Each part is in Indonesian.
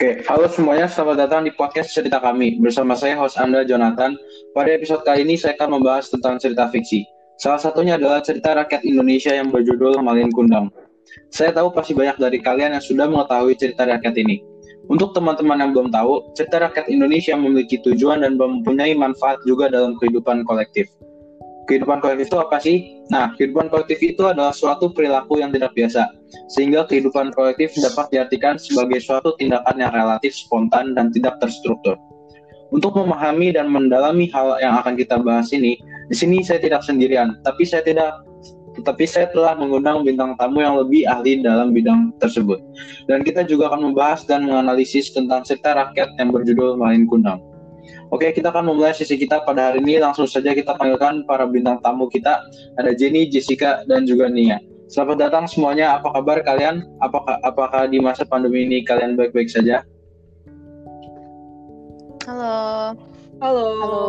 Oke, halo semuanya, selamat datang di podcast cerita kami. Bersama saya, host Anda, Jonathan. Pada episode kali ini, saya akan membahas tentang cerita fiksi. Salah satunya adalah cerita rakyat Indonesia yang berjudul Malin Kundang. Saya tahu pasti banyak dari kalian yang sudah mengetahui cerita rakyat ini. Untuk teman-teman yang belum tahu, cerita rakyat Indonesia memiliki tujuan dan mempunyai manfaat juga dalam kehidupan kolektif kehidupan kolektif itu apa sih? Nah, kehidupan kolektif itu adalah suatu perilaku yang tidak biasa, sehingga kehidupan kolektif dapat diartikan sebagai suatu tindakan yang relatif spontan dan tidak terstruktur. Untuk memahami dan mendalami hal yang akan kita bahas ini, di sini saya tidak sendirian, tapi saya tidak tetapi saya telah mengundang bintang tamu yang lebih ahli dalam bidang tersebut. Dan kita juga akan membahas dan menganalisis tentang cerita rakyat yang berjudul Malin Kundang. Oke, kita akan memulai sesi kita pada hari ini. Langsung saja kita panggilkan para bintang tamu kita. Ada Jenny, Jessica, dan juga Nia. Selamat datang semuanya. Apa kabar kalian? Apakah apakah di masa pandemi ini kalian baik-baik saja? Halo. Halo. Halo.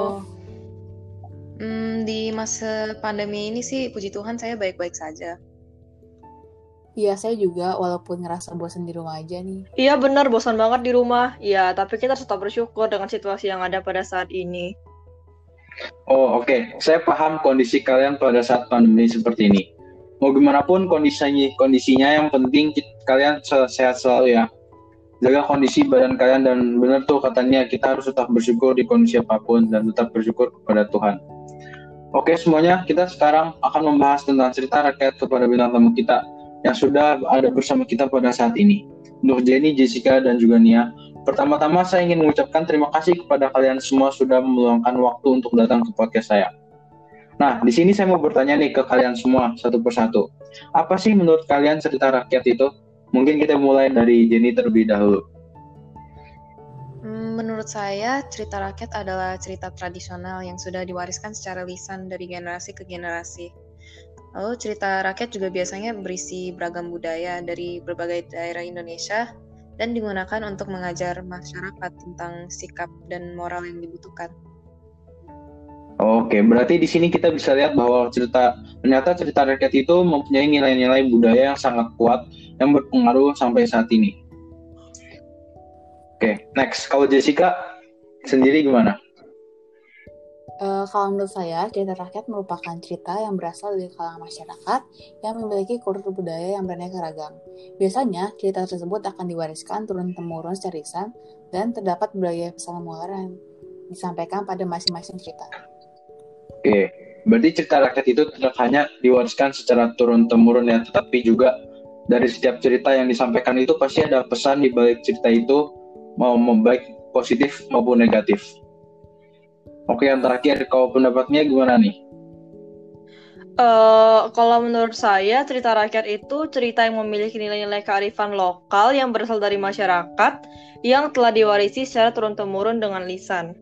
Hmm, di masa pandemi ini sih, puji Tuhan saya baik-baik saja. Iya, saya juga walaupun ngerasa bosan di rumah aja nih. Iya benar, bosan banget di rumah. Iya, tapi kita tetap bersyukur dengan situasi yang ada pada saat ini. Oh, oke. Okay. Saya paham kondisi kalian pada saat pandemi seperti ini. Mau gimana pun kondisinya, kondisinya yang penting kalian sehat selalu ya. Jaga kondisi badan kalian dan benar tuh katanya kita harus tetap bersyukur di kondisi apa pun dan tetap bersyukur kepada Tuhan. Oke semuanya, kita sekarang akan membahas tentang cerita rakyat kepada bintang tamu kita yang sudah ada bersama kita pada saat ini. Nur Jenny, Jessica, dan juga Nia. Pertama-tama saya ingin mengucapkan terima kasih kepada kalian semua sudah meluangkan waktu untuk datang ke podcast saya. Nah, di sini saya mau bertanya nih ke kalian semua satu persatu. Apa sih menurut kalian cerita rakyat itu? Mungkin kita mulai dari Jenny terlebih dahulu. Hmm, menurut saya, cerita rakyat adalah cerita tradisional yang sudah diwariskan secara lisan dari generasi ke generasi. Lalu cerita rakyat juga biasanya berisi beragam budaya dari berbagai daerah Indonesia dan digunakan untuk mengajar masyarakat tentang sikap dan moral yang dibutuhkan. Oke, berarti di sini kita bisa lihat bahwa cerita ternyata cerita rakyat itu mempunyai nilai-nilai budaya yang sangat kuat yang berpengaruh sampai saat ini. Oke, next. Kalau Jessica sendiri gimana? Uh, kalau menurut saya, cerita rakyat merupakan cerita yang berasal dari kalangan masyarakat yang memiliki kultur budaya yang beraneka ragam. Biasanya, cerita tersebut akan diwariskan turun-temurun secara lisan dan terdapat berbagai pesan moral yang disampaikan pada masing-masing cerita. Oke, berarti cerita rakyat itu tidak hanya diwariskan secara turun-temurun ya, tetapi juga dari setiap cerita yang disampaikan itu pasti ada pesan di balik cerita itu, mau baik positif maupun negatif. Oke, yang terakhir, kalau pendapatnya gimana nih? Uh, kalau menurut saya, cerita rakyat itu cerita yang memiliki nilai-nilai kearifan lokal yang berasal dari masyarakat yang telah diwarisi secara turun-temurun dengan lisan.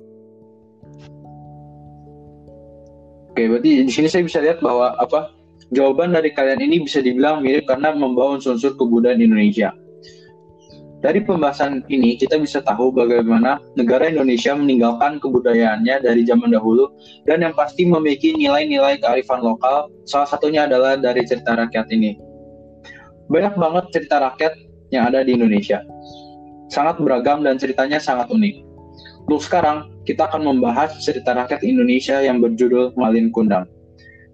Oke, berarti di sini saya bisa lihat bahwa apa jawaban dari kalian ini bisa dibilang mirip karena membawa unsur-unsur kebudayaan Indonesia. Dari pembahasan ini, kita bisa tahu bagaimana negara Indonesia meninggalkan kebudayaannya dari zaman dahulu dan yang pasti memiliki nilai-nilai kearifan lokal, salah satunya adalah dari cerita rakyat ini. Banyak banget cerita rakyat yang ada di Indonesia. Sangat beragam dan ceritanya sangat unik. Untuk sekarang, kita akan membahas cerita rakyat Indonesia yang berjudul Malin Kundang.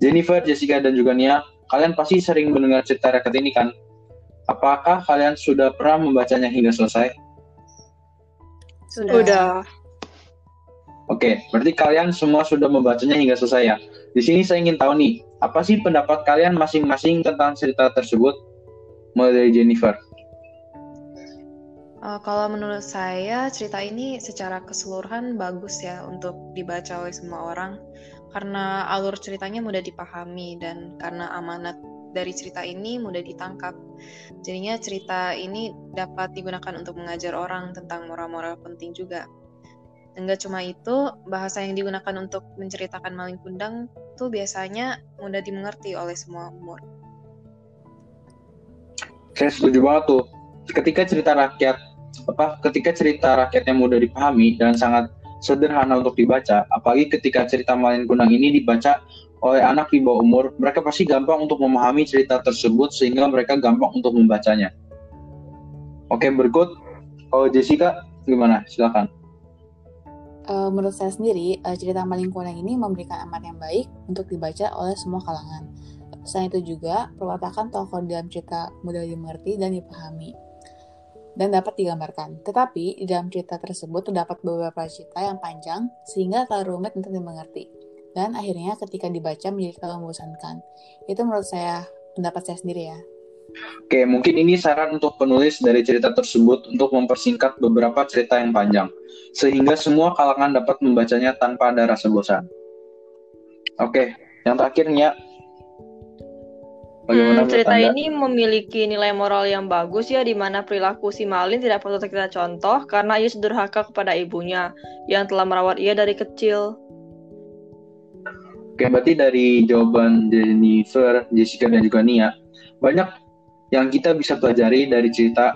Jennifer, Jessica, dan juga Nia, kalian pasti sering mendengar cerita rakyat ini kan? Apakah kalian sudah pernah membacanya hingga selesai? Sudah. Sudah. Oke, berarti kalian semua sudah membacanya hingga selesai ya. Di sini saya ingin tahu nih, apa sih pendapat kalian masing-masing tentang cerita tersebut? Mulai dari Jennifer. Uh, kalau menurut saya, cerita ini secara keseluruhan bagus ya untuk dibaca oleh semua orang. Karena alur ceritanya mudah dipahami dan karena amanat dari cerita ini mudah ditangkap. Jadinya cerita ini dapat digunakan untuk mengajar orang tentang moral-moral penting juga. Enggak cuma itu, bahasa yang digunakan untuk menceritakan maling kundang tuh biasanya mudah dimengerti oleh semua umur. Saya setuju banget tuh. Ketika cerita rakyat apa ketika cerita rakyat yang mudah dipahami dan sangat sederhana untuk dibaca, apalagi ketika cerita maling kundang ini dibaca oleh anak di bawah umur, mereka pasti gampang untuk memahami cerita tersebut sehingga mereka gampang untuk membacanya. Oke, berikut Kalau Jessica, gimana? Silakan. Uh, menurut saya sendiri, uh, cerita Maling Kundang ini memberikan amat yang baik untuk dibaca oleh semua kalangan. Selain itu juga, perwatakan tokoh dalam cerita mudah dimengerti dan dipahami dan dapat digambarkan. Tetapi, di dalam cerita tersebut terdapat beberapa cerita yang panjang sehingga terlalu rumit untuk dimengerti. Dan akhirnya ketika dibaca menjadi terlalu membosankan. Itu menurut saya, pendapat saya sendiri ya. Oke, mungkin ini saran untuk penulis dari cerita tersebut untuk mempersingkat beberapa cerita yang panjang, sehingga semua kalangan dapat membacanya tanpa ada rasa bosan. Oke, yang terakhirnya Bagaimana hmm, cerita anda? ini memiliki nilai moral yang bagus ya, di mana perilaku si Malin tidak perlu kita contoh karena ia sederhaka kepada ibunya yang telah merawat ia dari kecil. Oke, berarti dari jawaban Jennifer, Jessica, dan juga Nia, banyak yang kita bisa pelajari dari cerita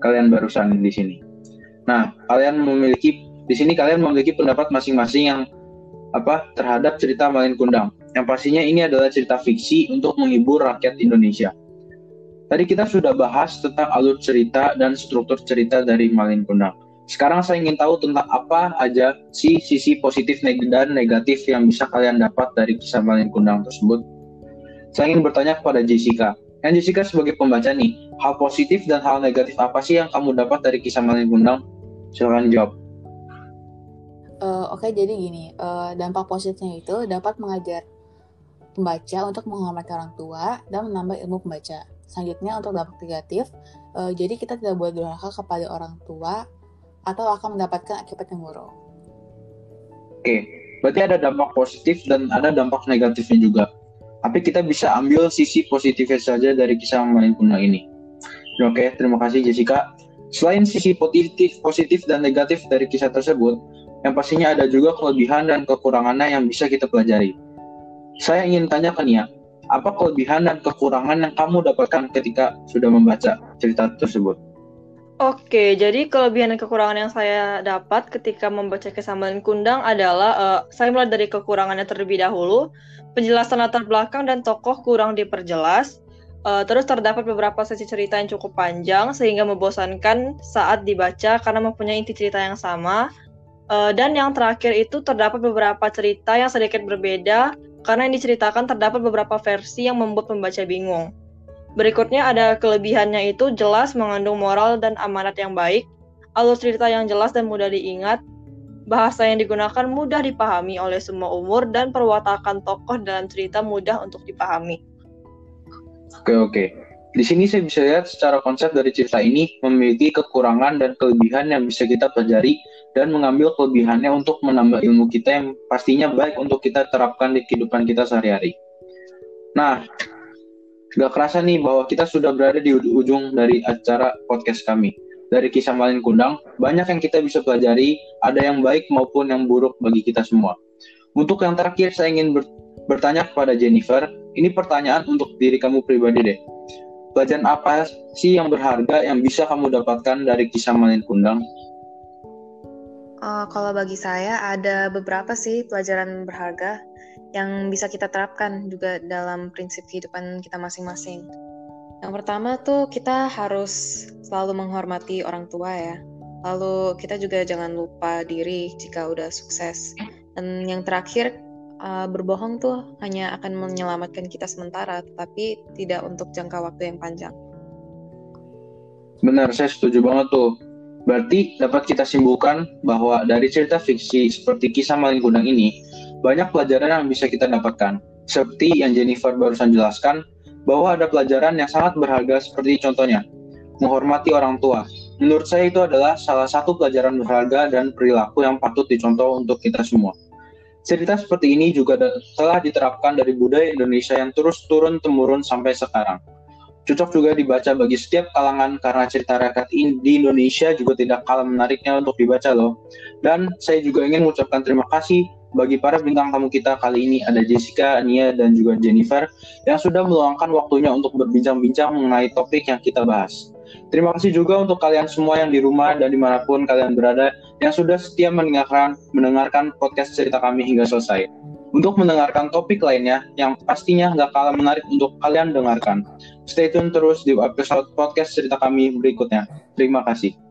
kalian barusan di sini. Nah, kalian memiliki di sini kalian memiliki pendapat masing-masing yang apa terhadap cerita Malin Kundang. Yang pastinya ini adalah cerita fiksi untuk menghibur rakyat Indonesia. Tadi kita sudah bahas tentang alur cerita dan struktur cerita dari Malin Kundang. Sekarang saya ingin tahu tentang apa aja sih sisi positif dan negatif yang bisa kalian dapat dari kisah Malin Kundang tersebut. Saya ingin bertanya kepada Jessica. Yang Jessica sebagai pembaca nih, hal positif dan hal negatif apa sih yang kamu dapat dari kisah Malin Kundang? Silahkan jawab. Uh, Oke, okay, jadi gini, uh, dampak positifnya itu dapat mengajar pembaca untuk menghormati orang tua dan menambah ilmu pembaca. Selanjutnya untuk dampak negatif, uh, jadi kita tidak boleh durhaka kepada orang tua atau akan mendapatkan akibat yang buruk. Oke, berarti ada dampak positif dan ada dampak negatifnya juga. Tapi kita bisa ambil sisi positifnya saja dari kisah main punah ini. Oke, terima kasih Jessica. Selain sisi positif, positif dan negatif dari kisah tersebut, yang pastinya ada juga kelebihan dan kekurangannya yang bisa kita pelajari. Saya ingin tanya ke Nia, apa kelebihan dan kekurangan yang kamu dapatkan ketika sudah membaca cerita tersebut? Oke, jadi kelebihan dan kekurangan yang saya dapat ketika membaca Kesambalan Kundang adalah uh, saya mulai dari kekurangannya terlebih dahulu, penjelasan latar belakang dan tokoh kurang diperjelas, uh, terus terdapat beberapa sesi cerita yang cukup panjang sehingga membosankan saat dibaca karena mempunyai inti cerita yang sama, Uh, dan yang terakhir itu terdapat beberapa cerita yang sedikit berbeda karena yang diceritakan terdapat beberapa versi yang membuat pembaca bingung. Berikutnya ada kelebihannya itu jelas mengandung moral dan amanat yang baik, alur cerita yang jelas dan mudah diingat, bahasa yang digunakan mudah dipahami oleh semua umur dan perwatakan tokoh dalam cerita mudah untuk dipahami. Oke oke. Di sini saya bisa lihat secara konsep dari cerita ini memiliki kekurangan dan kelebihan yang bisa kita pelajari dan mengambil kelebihannya untuk menambah ilmu kita yang pastinya baik untuk kita terapkan di kehidupan kita sehari-hari. Nah, gak kerasa nih bahwa kita sudah berada di ujung dari acara podcast kami. Dari kisah Malin Kundang, banyak yang kita bisa pelajari, ada yang baik maupun yang buruk bagi kita semua. Untuk yang terakhir, saya ingin ber bertanya kepada Jennifer, ini pertanyaan untuk diri kamu pribadi deh. Pelajaran apa sih yang berharga yang bisa kamu dapatkan dari kisah Malin Kundang? Uh, kalau bagi saya ada beberapa sih pelajaran berharga yang bisa kita terapkan juga dalam prinsip kehidupan kita masing-masing. Yang pertama tuh kita harus selalu menghormati orang tua ya. Lalu kita juga jangan lupa diri jika udah sukses. Dan yang terakhir uh, berbohong tuh hanya akan menyelamatkan kita sementara, tapi tidak untuk jangka waktu yang panjang. Benar, saya setuju banget tuh Berarti dapat kita simpulkan bahwa dari cerita fiksi seperti kisah maling kundang ini, banyak pelajaran yang bisa kita dapatkan. Seperti yang Jennifer barusan jelaskan, bahwa ada pelajaran yang sangat berharga seperti contohnya, menghormati orang tua. Menurut saya itu adalah salah satu pelajaran berharga dan perilaku yang patut dicontoh untuk kita semua. Cerita seperti ini juga telah diterapkan dari budaya Indonesia yang terus turun-temurun sampai sekarang. Cocok juga dibaca bagi setiap kalangan karena cerita rakyat di Indonesia juga tidak kalah menariknya untuk dibaca loh. Dan saya juga ingin mengucapkan terima kasih bagi para bintang tamu kita kali ini ada Jessica, Nia, dan juga Jennifer yang sudah meluangkan waktunya untuk berbincang-bincang mengenai topik yang kita bahas. Terima kasih juga untuk kalian semua yang di rumah dan di mana pun kalian berada yang sudah setia mendengarkan, mendengarkan podcast cerita kami hingga selesai untuk mendengarkan topik lainnya yang pastinya nggak kalah menarik untuk kalian dengarkan. Stay tune terus di episode podcast cerita kami berikutnya. Terima kasih.